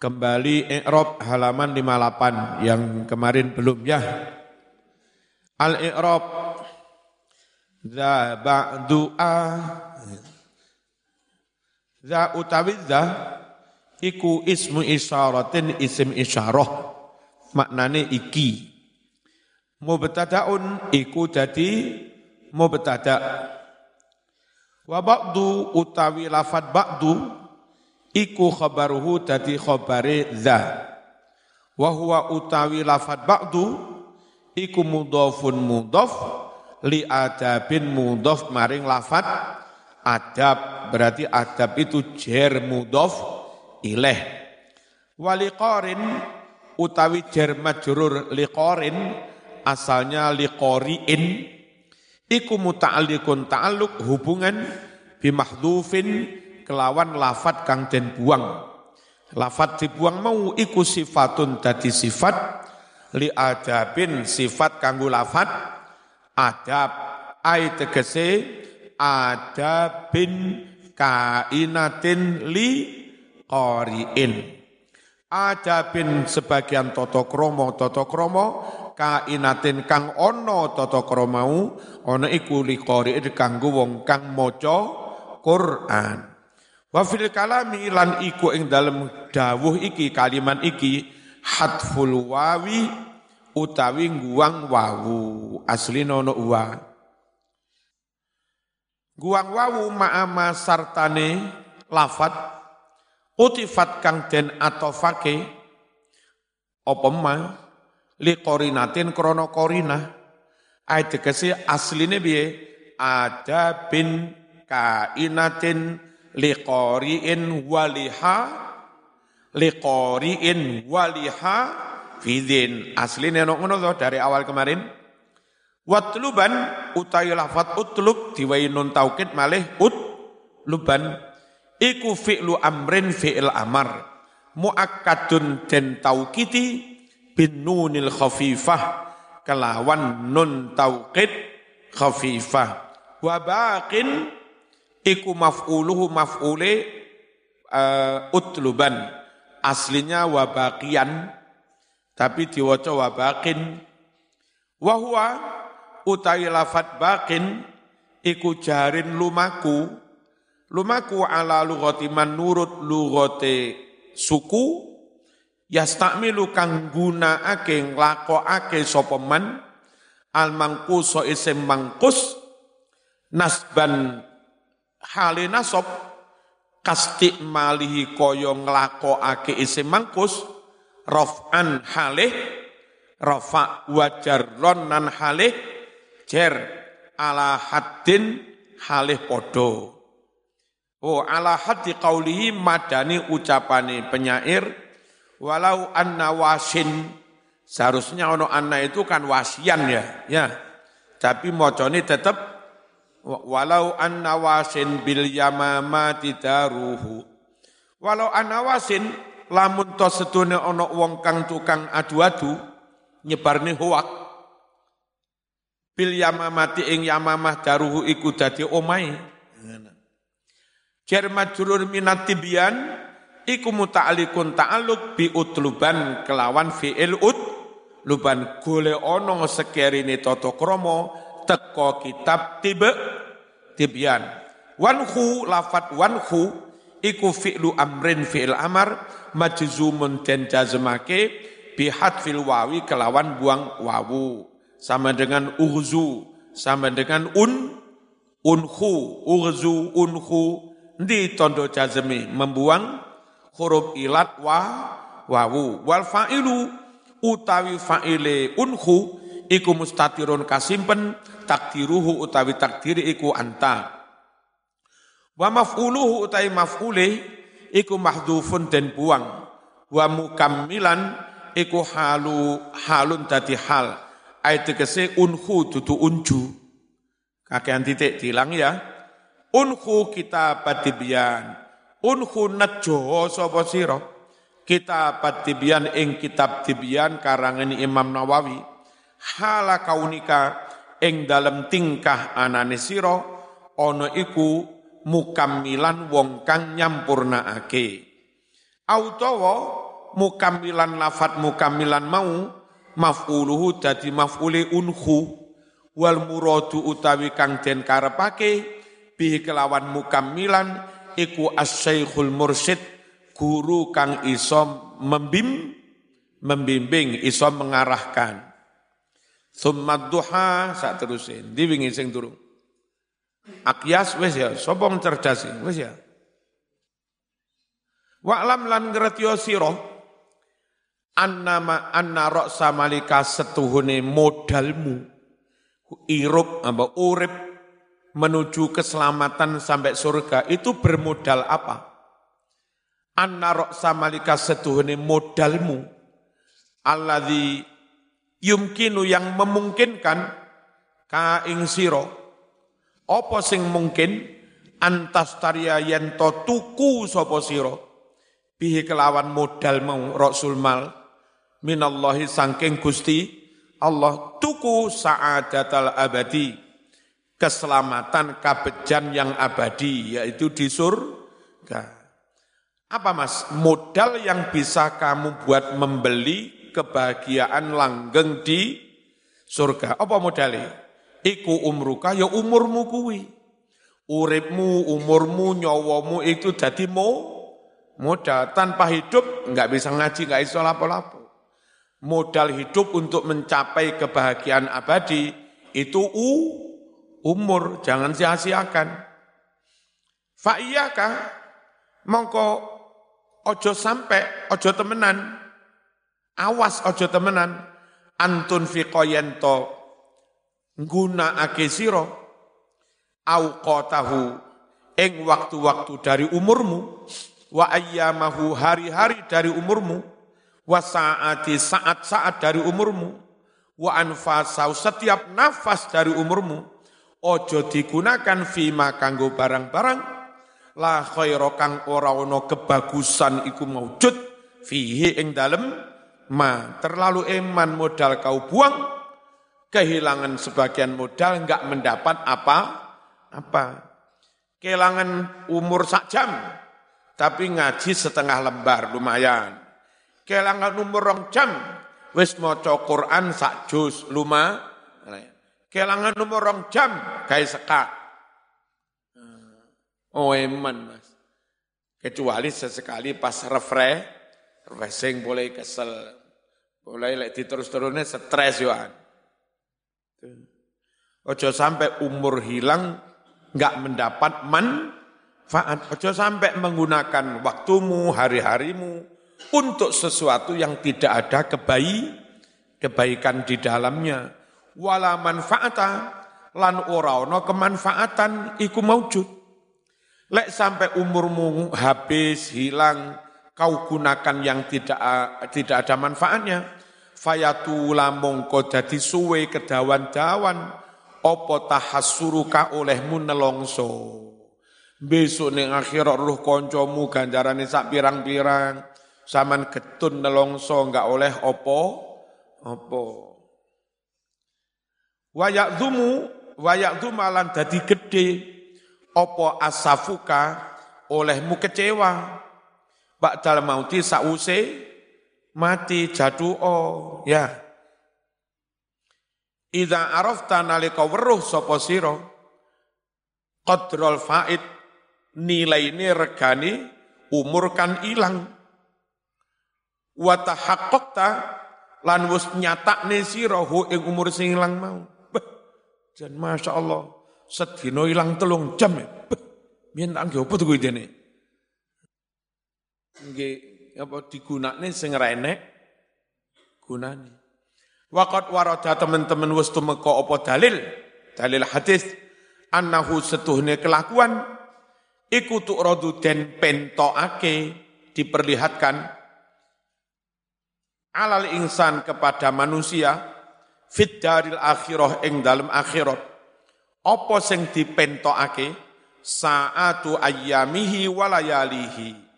Kembali i'rab halaman 58 yang kemarin belum ya. Al-i'rab za a za utawi za iku ismu isyaratin isim isyarah. Maknane iki. Mubtadaun iku dadi mubtada. Wa ba'du utawi lafad ba'du iku khabaruhu dadi khabare za wa huwa utawi lafad ba'du iku mudhafun mudhaf li adabin mudhaf maring lafad adab. Berarti adab itu jer mudhaf ilaih waliqarin utawi jer majrur liqarin asalnya liqariin iku muta'alliqun ta'alluq hubungan bimahdhufin kelawan lafat kang den buang. Lafat dibuang mau iku sifatun dadi sifat li adabin sifat kanggo lafat adab ai tegese adabin kainatin li qariin. Adabin sebagian toto kromo toto kromo kainatin kang ono toto kromau ono iku li qariin kanggo wong kang maca Quran. Wa fil kalami lan iku ing dalem dawuh iki kaliman iki hatful wawi utawi guang wawu. Asli nono wa. Guang wawu ma'ama sartane lafat utifat kang den atofake apa ma li korinatin krono korina ayat tegese asline piye? Ada bin kainatin liqari'in waliha liqari'in waliha fidin asline ono ngono dari awal kemarin. Watluban utawi lafat utlub diwai nun taukid malih ut luban iku fi'lu amrin fi'il amar. Muakkadun den taukiti bin nunil khafifah. Kelawan nun taukid khafifah. Wa baqin iku maf'uluhu maf'ule uh, utluban. Aslinya wabakian tapi diwaca wabakin wahwa utawi lafat bakin iku jarin lumaku. Lumaku ala lughati man nurut lughate suku yastakmilu kang gunakake nglakokake sapa man. Al mangkus isim mangkus nasban hale nasab kastik malihi kaya nglakokake isim mangkus raf'an halih rafa wajar ronan halih jer ala haddin halih podo. Oh ala haddi qaulihi madani ucapane penyair walau anna wasin seharusnya ono anna itu kan wasian ya ya. Tapi mocone tetap walau anna wasin bil yamamati daruhu walau anna wasin lamun to setune ana wong kang tukang adu-adu nyebarne hoak. Bil yamamati ing yamamah daruhu iku dadi omahe. Jar majrur minat tibyan iku muta'alliqun ta'alluq bi utluban kelawan fi'il ut luban gole ana sekerine tata krama teko kitab tibe tibyan. Wanhu lafat wanhu iku fi'lu amrin fi'il amar majzumun den jazmake bihat fil wawi kelawan buang wawu. Sama dengan ughzu sama dengan un unhu ughzu unhu. Di tondo jazmi? Membuang huruf ilat wa wawu. Wal fa'ilu utawi fa'ile unhu iku mustatirun kasimpen takdiruhu utawi takdiri iku anta. Wa maf'uluhu utawi maf'ule iku mahdhufun den buang. Wa mukammilan iku halu halun dadi hal. Ayat tegese unhu dudu unju. Kakean titik dilang ya. Unhu kita patibyan unhu najo sapa sira? Kita patibyan ing kitab tibyan karangan Imam Nawawi. Hala kaunika ing dalam tingkah anane sira ana iku mukammilan wong kang nyampurnaake autawa mukamilan lafat mukamilan mau maf'uluhu dadi maf'uli unhu wal muradu utawi kang den karepake bihi kelawan mukamilan iku asyaikhul mursyid guru kang iso membim membimbing iso mengarahkan Summa duha sak teruse ndi wingi sing turu. Akyas wis ya. Sapa cerdas wis ya. Wa'lam lan ngerti sira annama anna ra'sa malika setuhune modalmu. Irup apa urip menuju keselamatan sampai surga. Itu bermodal apa? Anna ra'sa malika setuhune modalmu. Alladzi yumkinu yang memungkinkan ka ing sira. Apa sing mungkin? Antas tariya yen to tuku sapa sira. Bihi kelawan modal mau rasul mal. Minallahi sangking Gusti Allah tuku sa'adatal abadi. Keselamatan kabejan yang abadi yaitu di surga. Apa Mas? Modal yang bisa kamu buat membeli kebahagiaan langgeng di surga. Apa modalnya? Iku umruka ya umurmu kuwi. Uripmu, umurmu, nyawamu itu jadi mau modal tanpa hidup nggak bisa ngaji nggak bisa lapo-lapo modal hidup untuk mencapai kebahagiaan abadi itu u umur jangan sia-siakan fa iyaka mongko ojo sampai ojo temenan awas ojo temenan. Antun fi qayento guna sira. Au qatahu ing waktu-waktu dari umurmu. Wa ayyamahu hari-hari dari umurmu. Wa saati saat-saat dari umurmu. Wa anfasau setiap nafas dari umurmu. Ojo digunakan fima kanggo barang-barang. La khaira kang ora ana kebagusan iku maujud fihi ing dalem ma terlalu eman modal kau buang kehilangan sebagian modal enggak mendapat apa apa kehilangan umur sak jam tapi ngaji setengah lembar lumayan. Kelangan umur rong jam, wis maca Quran sak juz luma. Kelangan umur rong jam, gawe sekak. Oh eman mas. Kecuali sesekali pas refresh, refreshing boleh kesel. Boleh lek diterus-terusnya stres yoan. Ojo sampai umur hilang nggak mendapat man manfaat. Ojo sampai menggunakan waktumu, hari-harimu untuk sesuatu yang tidak ada kebaik, kebaikan di dalamnya. Wala manfaata lan ora ono kemanfaatan iku maujud. Lek sampai umurmu habis, hilang, kau gunakan yang tidak tidak ada manfaatnya. Fayatula mongko dadi suwe kedawan-dawan opo tahassuruka olehmu nelongso. Besok ning akhirat ruh koncomu ganjarane sak pirang-pirang. Saman getun nelongso enggak oleh opo opo. Wayak dumu, wayak dumalan dadi gede. Opo asafuka olehmu kecewa. Ba'dal mauti sause mati jadu oh ya. Ida arafta nalika weruh sapa sira qadrul faid nilai ini umur kan ilang. Watahaqqaqta lan wis nyatakne sira hu ing umur sing ilang mau. Jan masyaallah sedina ilang telung jam ya. Biyen tak nggih apa to kuwi dene. Nggih apa digunakne sing ra enek gunane. Waqat warada teman-teman wis tumeka apa dalil? Dalil hadis annahu setuhne kelakuan iku rodu den pentokake diperlihatkan alal insan kepada manusia fit daril akhirah ing dalam akhirat apa sing dipentokake saatu ayyamihi walayalihi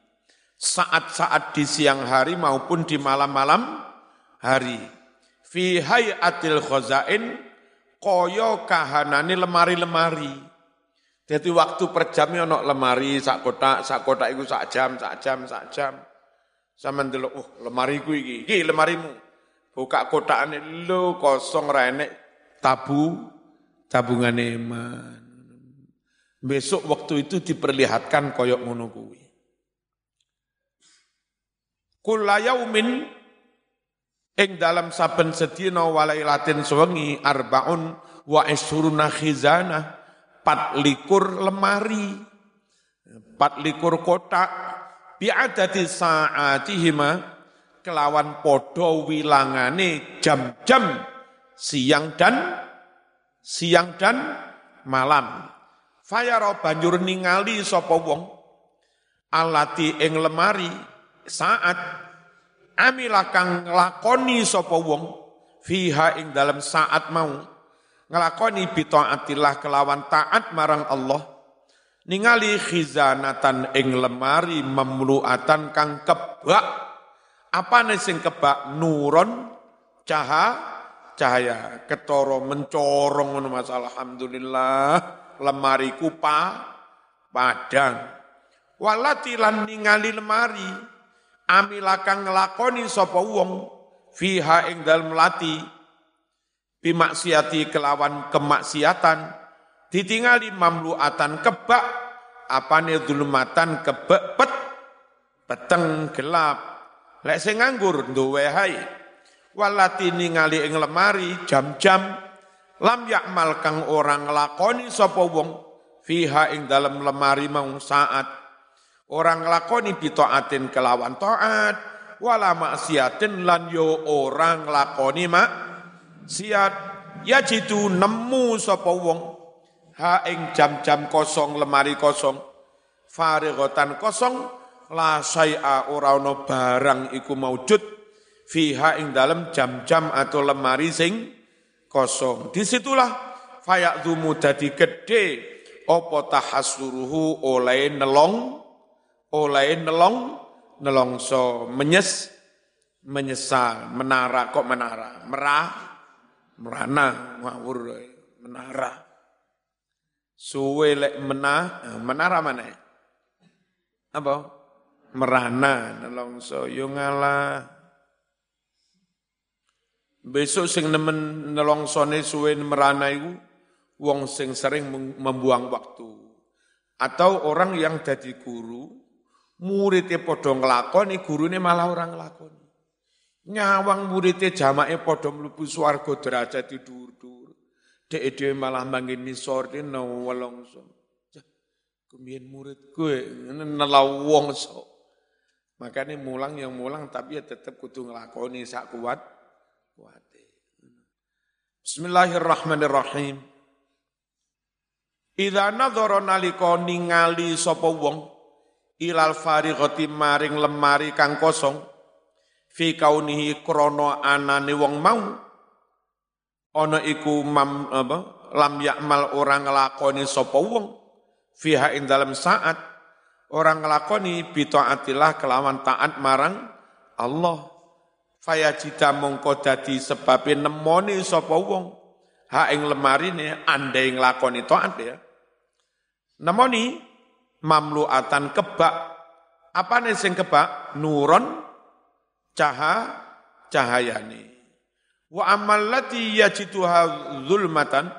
saat-saat di siang hari maupun di malam-malam hari fi hayatil khazain kaya kahanane lemari-lemari jadi waktu per jamnya ono lemari sak kotak, sak kotak itu sak jam, sak jam, sak jam. Sama ndelok, oh lemari ku iki, iki lemarimu. Buka kotakane lo kosong ra tabu tabungane iman. Besok waktu itu diperlihatkan koyok ngono kuwi. Kullayaumin ing dalam saben sedina walailatin sewengi arbaun wa isruna pat likur lemari pat likur kotak bi'adati sa'atihima kelawan podo wilangane jam-jam siang dan siang dan malam. Fayara banjur ningali sapa wong? Alati ing lemari saat amila kang nglakoni sapa wong fiha ing dalam saat mau ngelakoni bitaatillah kelawan taat marang Allah ningali khizanatan ing lemari memluatan kang kebak. Apa sing kebak? Nuron caha cahaya ketoro mencorong ngono Mas alhamdulillah. Lemari kupa padang. Walati lan ningali lemari amilakang ngelakoni sapa wong fiha ing dalem lati. Bimaksiati kelawan kemaksiatan. Ditingali mamluatan kebak. Apane zulmatan kebek pet. Peteng gelap. Lek sing nganggur duwe hai walati ningali ing lemari jam-jam. Lam yakmal kang orang lakoni sapa wong fiha ing dalam lemari mau saat orang lakoni bitaatin kelawan taat wala maksiatin lan yo orang lakoni mak siat ya jitu nemu sapa wong ha ing jam-jam kosong lemari kosong. Farighatan kosong la syai'a ora ana barang iku maujud. Fiha ing dalam jam-jam atau lemari sing kosong. Di situlah fayakzumu dadi gede apa tahassuruhu oleh nelong oleh nelong nelongso menyes menyesal menara kok menara? Merah merana ngawur menara. Suwe lek menah eh, menara mana? Apa? Merana nelongso yo ngalah besok sing nemen nelongsone suwe merana iku wong sing sering membuang waktu. Atau orang yang jadi guru muridnya podo ngelakoni gurune malah orang ngelakoni Nyawang muridnya jamake padha mlebu swarga derajat dhuwur-dhuwur. Dek dhewe malah manggen nisor dene welongso. Kemien murid gue nelau wong so. Makanya mulang yang mulang tapi ya tetap kudu ngelakoni sak kuat kuat. Bismillahirrahmanirrahim. Idza nadhara nalika ningali sapa wong ilal farighati maring lemari kang kosong. Fi kaunihi krana anane wong mau. Ana iku mam apa lam yakmal orang nglakoni sapa wong. Fiha ing dalam saat orang nglakoni bitaatillah kelawan taat marang Allah. Fayajida mongko dadi sebabe nemoni sapa wong. Ha ing lemarine andai nglakoni taat ya. Nemoni mamluatan kebak. Apa nih sing kebak? Nuron caha cahayane. Wa amallati yajituha zulmatan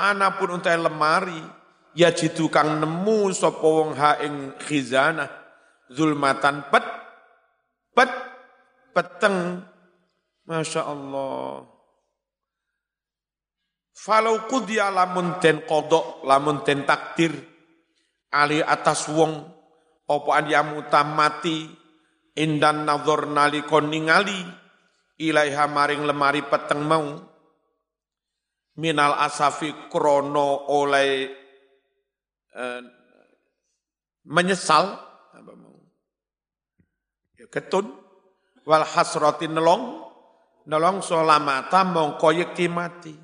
anapun untai lemari yajitu kang nemu sapa wong ha ing khizanah. Zulmatan pet pet peteng. Masya Allah. Falau kudia lamun ten kodok, lamun ten takdir, ali atas wong, opo an mati, indan nazar nalikon ningali ilaiha maring lemari peteng mau. Minal asafi krono oleh eh, menyesal apa mau? Ya ketun wal hasrati nelong nelong solamata mongko yekti mati.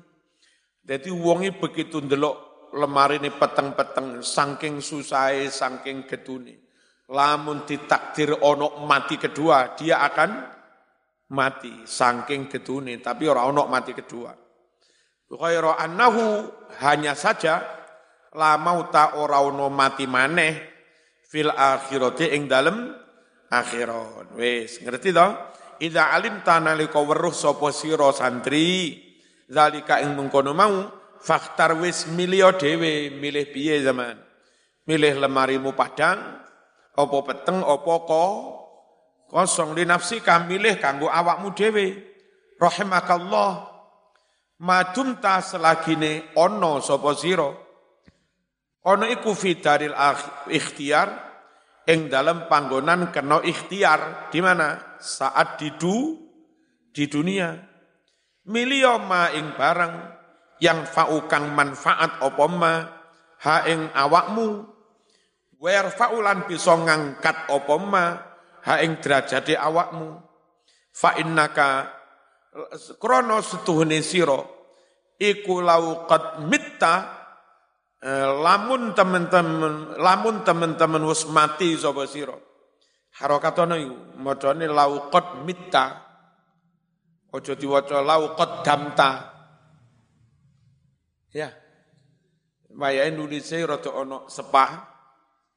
Jadi wongi begitu ndelok lemari ini peteng-peteng saking susai saking getune lamun ditakdir onok mati kedua, dia akan mati saking gedune, tapi ora onok mati kedua. Ghaira annahu hanya saja la mauta ora ono mati maneh fil akhirati ing dalem akhirat. Wis, ngerti toh? Idza alim tanalika weruh sapa sira santri zalika ing mengkono mau faktar wis milih dhewe milih piye zaman? Milih lemarimu padang apa peteng apa ko kosong linafsika milih kanggo awakmu dhewe. Rahimakallah. Madumta selagine ono sapa sira? Ono iku fi daril ikhtiar. Ing dalam panggonan kena ikhtiar. Di mana? Saat didu di dunia. Milio ma ing barang yang faukang manfaat apa ma? Ha ing awakmu. Wer faulan bisa ngangkat apa ma? Ha ing awakmu. Fa innaka krana setuhune sira iku lau qad mitta Eh, lamun teman-teman lamun teman-teman wis mati sapa sira. Harakatono iku macane lauqat mitta. Aja diwaca lauqat damta ya. Maya Indonesia rada ana sepah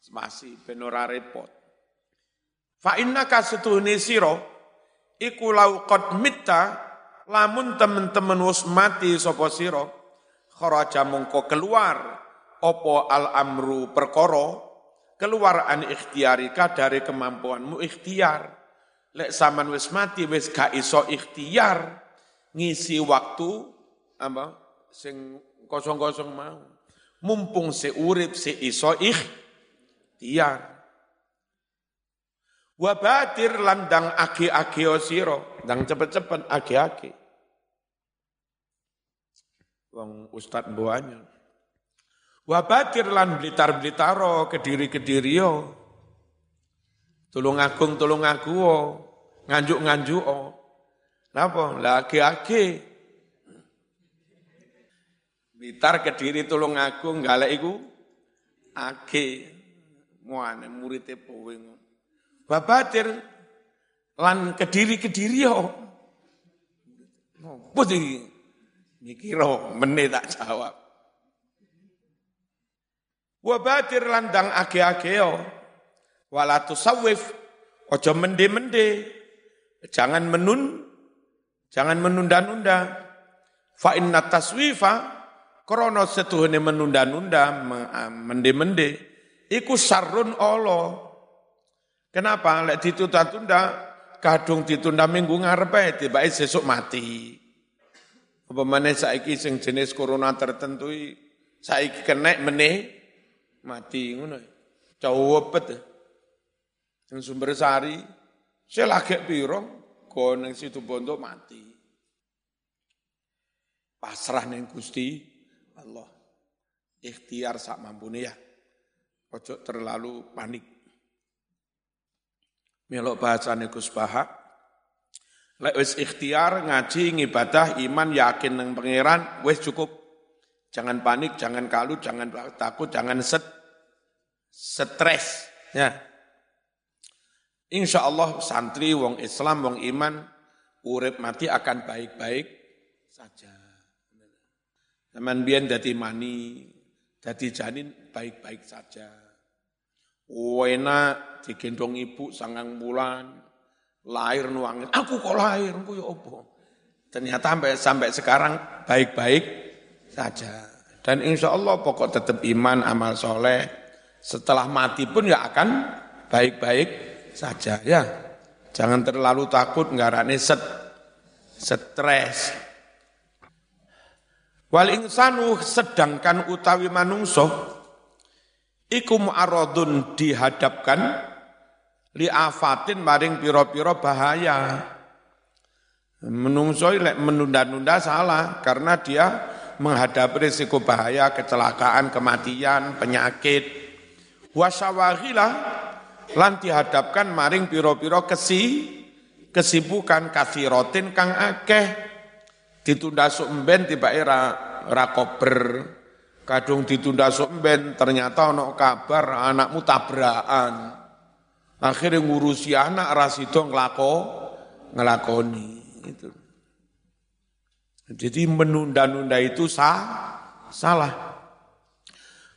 spasi ben ora repot. Fa innaka setuhne sira iku lauqat mitta lamun teman-teman wis mati sapa sira kharaja mongko keluar opo al amru perkoro keluar an ikhtiarika dari kemampuanmu ikhtiar. Lek saman wis mati wis gak iso ikhtiar ngisi waktu apa sing kosong-kosong mau mumpung se urip se iso ikhtiar Wabatir landang agi-agi osiro, dang cepet-cepet agi-agi. Wong Ustad buahnya. Wabatir lan blitar-blitaro kediri-kediri yo. Tulung agung tulung aku nganjuk-nganjuk. Napa? Lagi-lagi. Blitar kediri tulung agung galak iku age. Muane muridé powe Wabatir lan kediri-kediri yo. Apa iki? Mikiro meneh tak jawab. Wa batir landang age-ageo. Wala tusawif. Ojo mende-mende. Jangan menun. Jangan menunda-nunda. Fa inna taswifa. Krono setuhne menunda-nunda. Mende-mende. Iku sarun Allah. Kenapa? Lek ditunda-tunda. Kadung ditunda minggu ngarepe. Tiba sesuk mati. Apa mana saiki sing jenis corona tertentu saiki kena meneh mati ngono. Cawepet. Sing sumber sari selagek piro go ning situ bondo mati. Pasrah ning Gusti Allah. Ikhtiar sak mampune ya. Ojo terlalu panik. Melok bahasane Gus Baha. Lek wis ikhtiar ngaji ngibadah iman yakin nang pangeran wis cukup. Jangan panik, jangan kalut, jangan takut, jangan set, stres. Ya. Insya Allah santri, wong Islam, wong iman, urip mati akan baik-baik saja. Zaman biyen dadi mani, dadi janin baik-baik saja. Wena digendong ibu sangang bulan, lahir nuangin, aku kok lahir, aku ya apa? Ternyata sampai, sampai sekarang baik-baik saja. Dan insya Allah pokok tetap iman, amal soleh, setelah mati pun ya akan baik-baik saja ya. Jangan terlalu takut ngarane set stres. Wal insanu sedangkan utawi manungso iku mu'aradun dihadapkan li afatin maring piro-piro bahaya. Menungso lek menunda-nunda salah karena dia menghadapi risiko bahaya, kecelakaan, kematian, penyakit, wasawaghilah lan dihadapkan maring piro-piro kesi kesibukan rotin kang akeh ditunda sumben tiba era rakober kadung ditunda sumben ternyata ono kabar anakmu tabrakan. Akhirnya ngurusi anak rasido ngelako ngelakoni itu jadi menunda-nunda itu sah salah.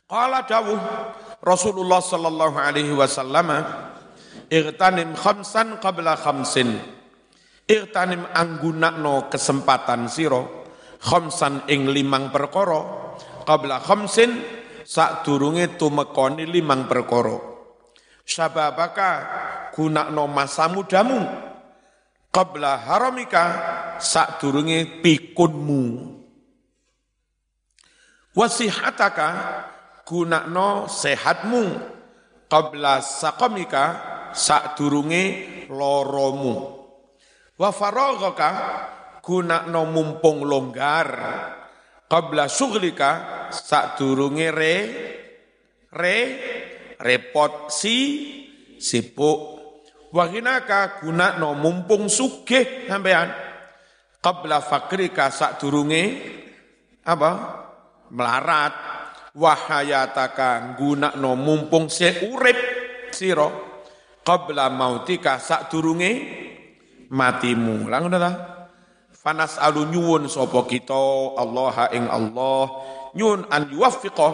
Qala dawuh Rasulullah sallallahu alaihi wasallam Irtanim khamsan qabla khamsin. Irtanim anggunakno kesempatan siro. Khamsan ing limang perkoro. Qabla khamsin sak durunge tumekoni limang perkoro. Syababaka gunakno masa mudamu. Qabla haramika sak durunge pikunmu. Wasihataka gunakno sehatmu qabla sakamika sak durunge loromu. Wa faraghaka gunakno mumpung longgar qabla syughlika sak durunge re re repot si sibuk. Wahinaka gunakno mumpung sugih sampean qabla fakrika sak durunge apa? melarat wahayataka gunakno mumpung se urip sira qabla mautika sadurunge matimu. Lah ngono ta? Fanas alu nyuwun sapa kita Allah ing Allah. Nyun an yuwaffiqa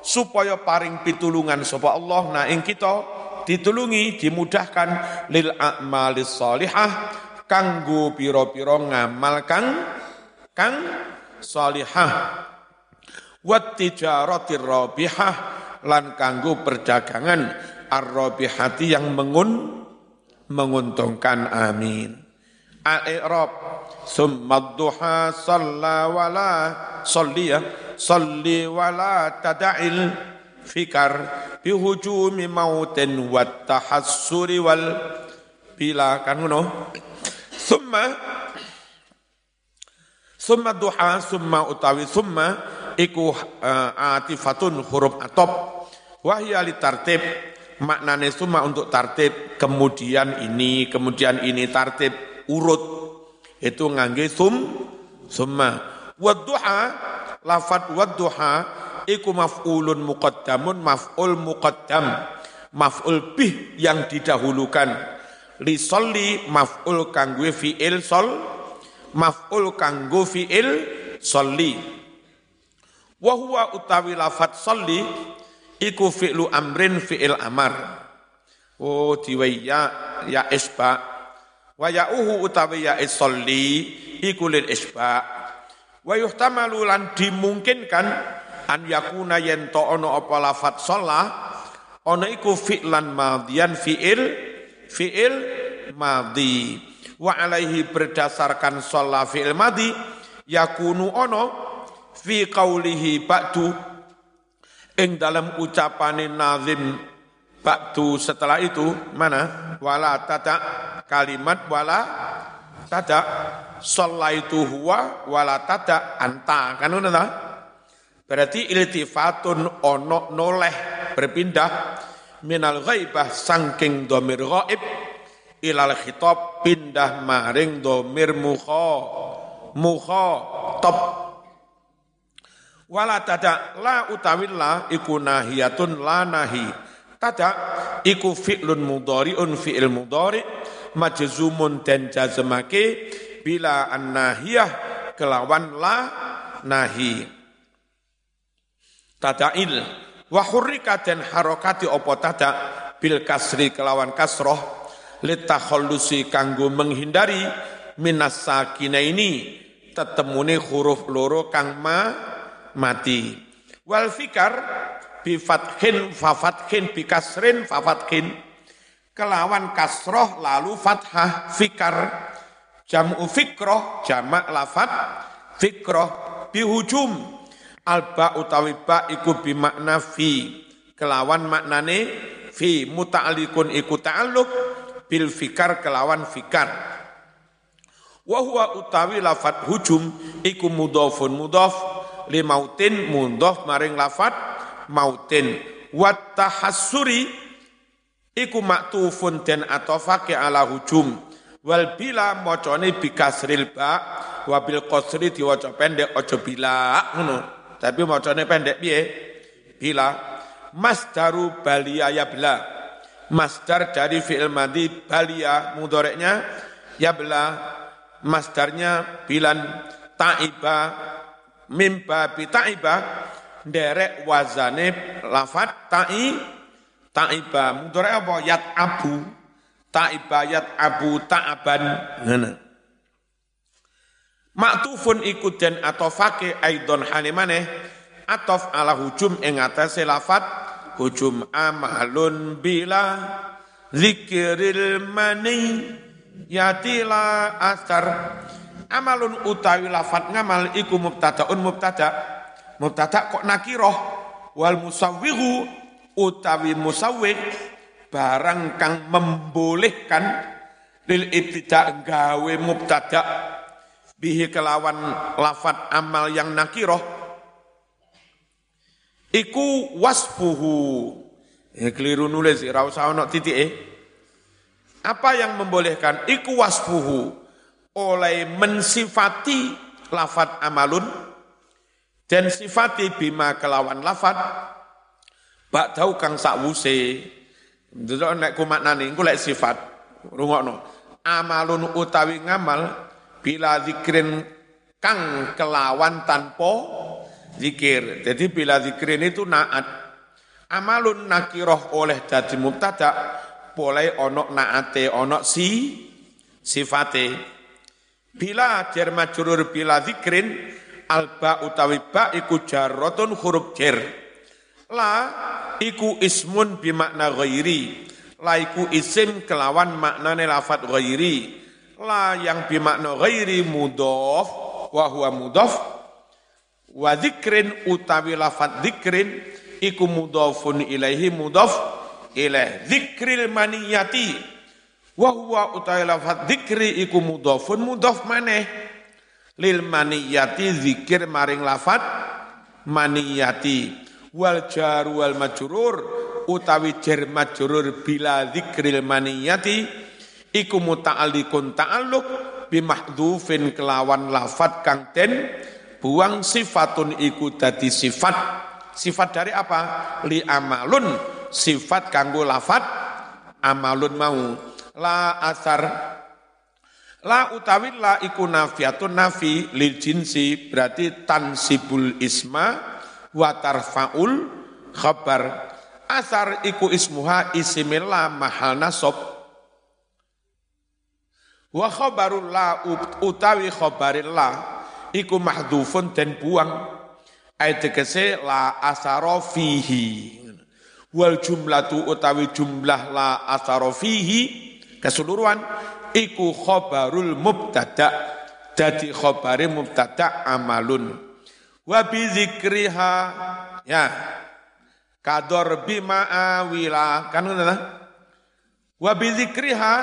supaya paring pitulungan sapa Allah. Na ing kita ditulungi dimudahkan lil a'malis salihah kanggo pira-pira ngamal kang kang salihah. Wat tijaratir rabihah lan kanggo perdagangan ar-rabihati yang mengun menguntungkan amin. Al-i'rab summa duha salla wala salli ya salli wala tada'il fikar bihujumi mautin wat tahassuri wal bila kan ngono? Summa summa duha summa utawi summa iku uh, atifatun huruf atop. Wahya li tartib maknane summa untuk tartib kemudian ini kemudian ini tartib urut. Itu ngangge sum summa. Wadduha lafat wadduha iku maf'ulun muqaddamun maf'ul muqaddam. Maf'ul bih yang didahulukan. Li solli maf'ul kanggo fi'il sol maf'ul kanggo fi'il solli. Wahwa utawi lafat soli iku fi'lu amrin fi'il amar. Oh diwaya ya isba. Wa ya'uhu utawi ya isolli iku lil isba. Wa yuhtamalu lan dimungkinkan an yakuna yen to ono apa lafat sholah ono iku fi'lan madian fi'il fi'il madi wa alaihi berdasarkan sholah fi'il madi yakunu ono fi qaulihi ba'du ing dalam ucapane nazim ba'du setelah itu mana? Wala tada kalimat wala tada. Itu huwa wala tada anta. Kan ngono berarti iltifatun ono noleh berpindah. Minal ghaibah sangking domir ghaib. Ilal khitab pindah maring domir mukha. Mukha top Wala tada la utawilla iku nahiyatun la nahi. Tada iku fi'lun mudhari'un fi'il mudhari' majzumun dan jazmake bila an-nahiyah kelawan la nahi. Tada'il wa hurrika dan harokati opo tada bil kasri kelawan kasroh litakhallusi kanggo menghindari minas sakina ini tetemune huruf loro kang ma mati. Wal fikar bi fathin fa fathin bi kasrin fa fathin. Kelawan kasroh lalu fathah fikar. Jam'u fikroh jamak lafat fikroh bihujum. Alba utawi ba iku bi makna fi. Kelawan maknane fi muta'alikun iku ta'aluk bil fikar kelawan fikar. Wahwa utawi lafat hujum iku mudhafun mudhaf li mautin mundhof maring lafat mautin. Wat tahassuri iku maktufun den atofake ala hujum. Wal bila macane bikasril ba wa bil qasri pendek aja bila ngono. Tapi macane pendek piye? Bila. Masdaru balia ya bila. Masdar dari fi'il madhi balia mudoreknya ya bila. Masdarnya bilan ta'iba mimba bitaiba derek wazane lafat ta'i taiba mudore apa yat abu Ta'ibayat Abu Ta'aban. Ngene. Maktufun iku den atofake aidon halimane atof ala hujum ing atase lafat hujum amalun bila zikril mani yatila asar amalun utawi lafat ngamal iku mubtadaun mubtada. Mubtada kok nakiroh? Wal musawwihu utawi musawwih barang kang membolehkan lil ibtida gawe mubtada. Bihi kelawan lafat amal yang nakiroh? Iku wasfuhu ya keliru nulis ra titik eh apa yang membolehkan? Iku wasfuhu oleh mensifati lafat amalun dan sifati bima kelawan lafat bak tahu kang sakwuse Delok nek kumaknane iku lek sifat rungokno. Amalun utawi ngamal bila zikrin kang kelawan tanpa zikir. Jadi bila zikrin itu naat. Amalun nakiroh oleh jadi mubtada boleh onok naate onok si sifate. Bila jar majrur bila zikrin alba utawi ba iku jarrotun huruf jar. La iku ismun bimakna ghairi. La iku isim kelawan maknane lafat ghairi. La yang bimakna ghairi mudhof wa huwa mudhof wa dzikrin utawi lafat dzikrin iku mudhofun ilaihi mudhof ilaih dzikril maniyati wa huwa utawi lafat dzikri iku mudhofun mudhof maneh. Lil maniyati zikir maring lafat maniyati. Wal jar wal majrur utawi jar majrur bila dzikril maniyati iku muta'alliqun ta'alluq bi mahdhufin kelawan lafat kang den buang sifatun iku dadi sifat. Sifat dari apa? Li amalun sifat kanggo lafat amalun mau la asar. La utawi la iku nafiatun nafi lil jinsi berarti tansibul isma wa tarfaul khabar. Asar iku ismuha isimillah mahal nasab. Wa khabarul la utawi khabarillah iku mahdhufun dan buang. Ayat tegese la asaro fihi. Wal jumlatu utawi jumlah la asaro fihi keseluruhan iku khabarul mubtada jadi khabari mubtada amalun. Wa bizikriha ya kador bima awila kan ngono wa bizikriha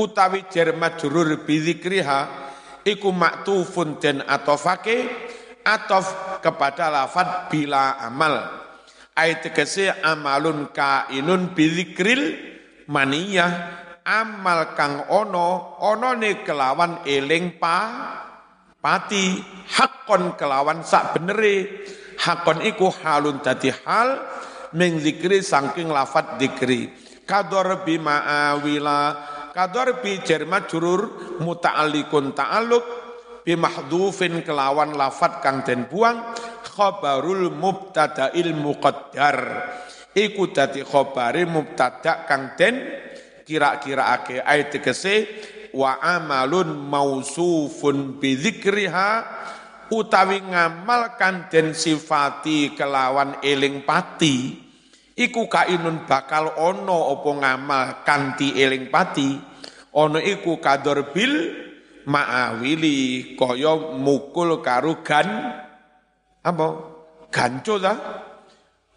utawi jar majrur bizikriha iku maktufun den atofake atof kepada lafat bila amal. Ayat tegese amalun kainun bizikril maniyah amal kang ono ono ne kelawan eling pa pati. Hakon kelawan sak benere hakon iku halun dadi hal ming zikri saking lafat dikri. Kador bima awila kador bi jar majrur muta'alliqun ta'alluq bi mahdhufin kelawan lafat kang den buang khabarul mubtada'il muqaddar. Iku dadi khabare mubtada kang den kira-kira ake ayat tegese wa amalun mausufun bidzikriha utawi ngamalkan den sifati kelawan eling pati. Iku kainun bakal ono opo ngamal kanti eling pati. Ono iku kador bil ma'awili kaya mukul karo gan. Apa? Ganco ta?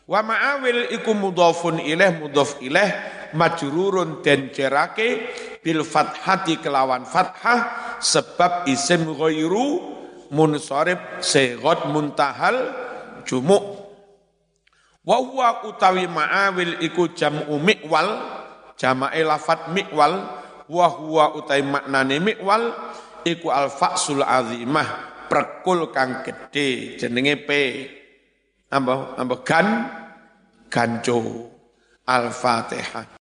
Wa ma'awil iku mudhafun ilaih mudhaf ilaih majrurun den cerake bil fathati kelawan fathah sebab isim ghairu munsharif segot muntahal jumuk. Wa huwa utawi ma'awil iku jam'u mi'wal jama'i lafat mi'wal wa huwa utawi maknane mi'wal iku al fa'sul azimah prekul kang gede jenenge pe ambah ambah gan ganco. Al-fatihah